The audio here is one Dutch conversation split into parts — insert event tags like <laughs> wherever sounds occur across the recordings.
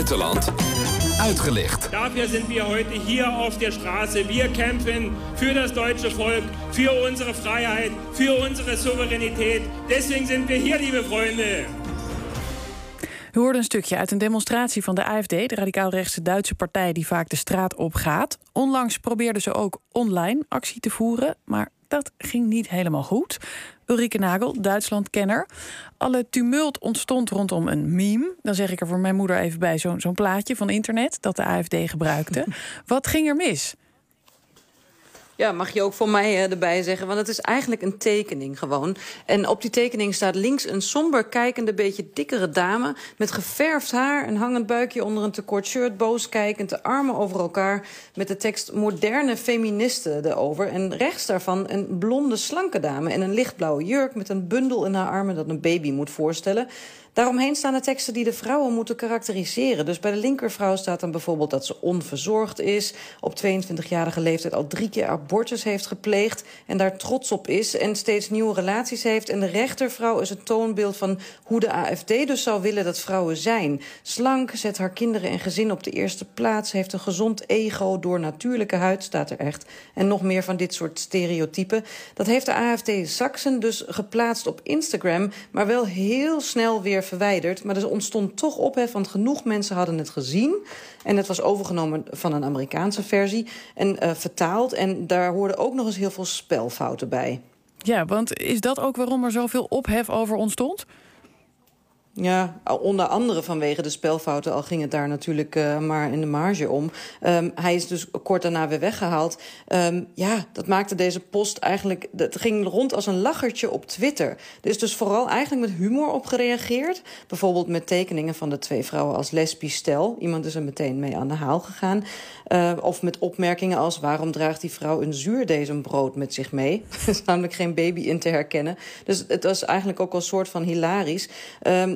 buitenland uitgelicht. Dafür sind wir heute hier auf der Straße. Wir kämpfen für das deutsche Volk, für unsere Freiheit, für unsere Souveränität. Deswegen sind wir hier, liebe Freunde. U hoorde een stukje uit een demonstratie van de AFD, de radicaal-rechtse Duitse partij die vaak de straat op gaat. Onlangs probeerden ze ook online actie te voeren, maar dat ging niet helemaal goed. Ulrike Nagel, Duitsland-kenner. Alle tumult ontstond rondom een meme. Dan zeg ik er voor mijn moeder even bij zo'n zo'n plaatje van internet dat de AFD gebruikte. <laughs> Wat ging er mis? Ja, mag je ook voor mij uh, erbij zeggen. Want het is eigenlijk een tekening gewoon. En op die tekening staat links een somber kijkende, beetje dikkere dame... met geverfd haar, een hangend buikje onder een tekort shirt... boos kijkend, de armen over elkaar... met de tekst moderne feministen erover. En rechts daarvan een blonde, slanke dame... in een lichtblauwe jurk met een bundel in haar armen... dat een baby moet voorstellen. Daaromheen staan de teksten die de vrouwen moeten karakteriseren. Dus bij de linkervrouw staat dan bijvoorbeeld dat ze onverzorgd is... op 22-jarige leeftijd al drie keer abortus heeft gepleegd... en daar trots op is en steeds nieuwe relaties heeft. En de rechtervrouw is een toonbeeld van hoe de AFD dus zou willen dat vrouwen zijn. Slank, zet haar kinderen en gezin op de eerste plaats... heeft een gezond ego, door natuurlijke huid staat er echt... en nog meer van dit soort stereotypen. Dat heeft de AFD Saxen dus geplaatst op Instagram... maar wel heel snel weer verwijderd. Maar er ontstond toch ophef, want genoeg mensen hadden het gezien. En het was overgenomen van een Amerikaanse versie en uh, vertaald. En daar hoorden ook nog eens heel veel spelfouten bij. Ja, want is dat ook waarom er zoveel ophef over ontstond? Ja, onder andere vanwege de spelfouten, al ging het daar natuurlijk uh, maar in de marge om. Um, hij is dus kort daarna weer weggehaald. Um, ja, dat maakte deze post eigenlijk... Het ging rond als een lachertje op Twitter. Er is dus vooral eigenlijk met humor op gereageerd. Bijvoorbeeld met tekeningen van de twee vrouwen als lesbisch stel. Iemand is er meteen mee aan de haal gegaan. Uh, of met opmerkingen als... waarom draagt die vrouw een zuurdesembrood met zich mee? er <laughs> is namelijk geen baby in te herkennen. Dus het was eigenlijk ook al een soort van hilarisch.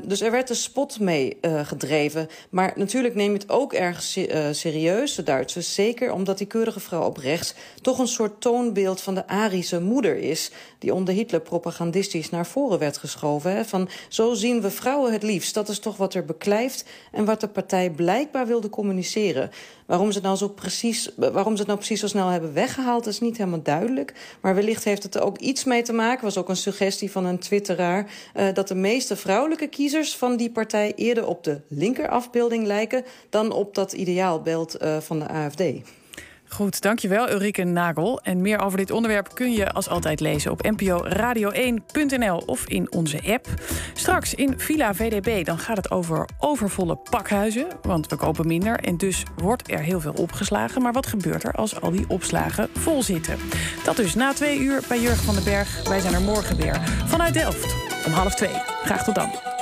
Dus er werd de spot mee uh, gedreven. Maar natuurlijk neem je het ook erg uh, serieus, de Duitsers. Zeker omdat die keurige vrouw op rechts... toch een soort toonbeeld van de Arische moeder is... die onder Hitler propagandistisch naar voren werd geschoven. Van, zo zien we vrouwen het liefst. Dat is toch wat er beklijft en wat de partij blijkbaar wilde communiceren. Waarom ze, nou zo precies, waarom ze het nou precies zo snel hebben weggehaald... is niet helemaal duidelijk. Maar wellicht heeft het er ook iets mee te maken... was ook een suggestie van een twitteraar... Uh, dat de meeste vrouwelijke kiezers van die partij... eerder op de linkerafbeelding lijken... dan op dat ideaalbeeld uh, van de AFD. Goed, dankjewel Ulrike Nagel. En meer over dit onderwerp kun je als altijd lezen op nporadio1.nl of in onze app. Straks in Villa VDB, dan gaat het over overvolle pakhuizen. Want we kopen minder en dus wordt er heel veel opgeslagen. Maar wat gebeurt er als al die opslagen vol zitten? Dat dus na twee uur bij Jurgen van den Berg. Wij zijn er morgen weer vanuit Delft om half twee. Graag tot dan.